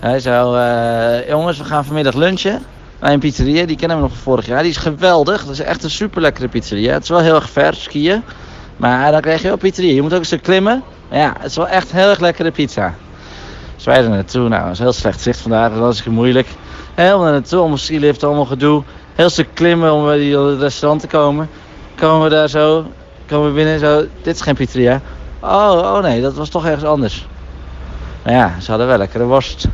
Hij zou, eh, jongens, we gaan vanmiddag lunchen bij een pizzeria. Die kennen we nog van vorig jaar. Die is geweldig. Dat is echt een super lekkere pizzeria. Het is wel heel erg ver skiën. Maar dan krijg je wel pizzeria. Je moet ook een stuk klimmen. Ja, het is wel echt heel erg lekkere pizza. Dus wij er naartoe. Nou, dat is heel slecht zicht vandaag. Dat was moeilijk. Helemaal naar naartoe. Allemaal skilift, allemaal gedoe. Heel stuk klimmen om bij die restaurant te komen. Komen we daar zo. Komen we binnen zo. Dit is geen pizzeria. Oh, oh nee, dat was toch ergens anders. Nou ja, ze hadden wel lekkere worst.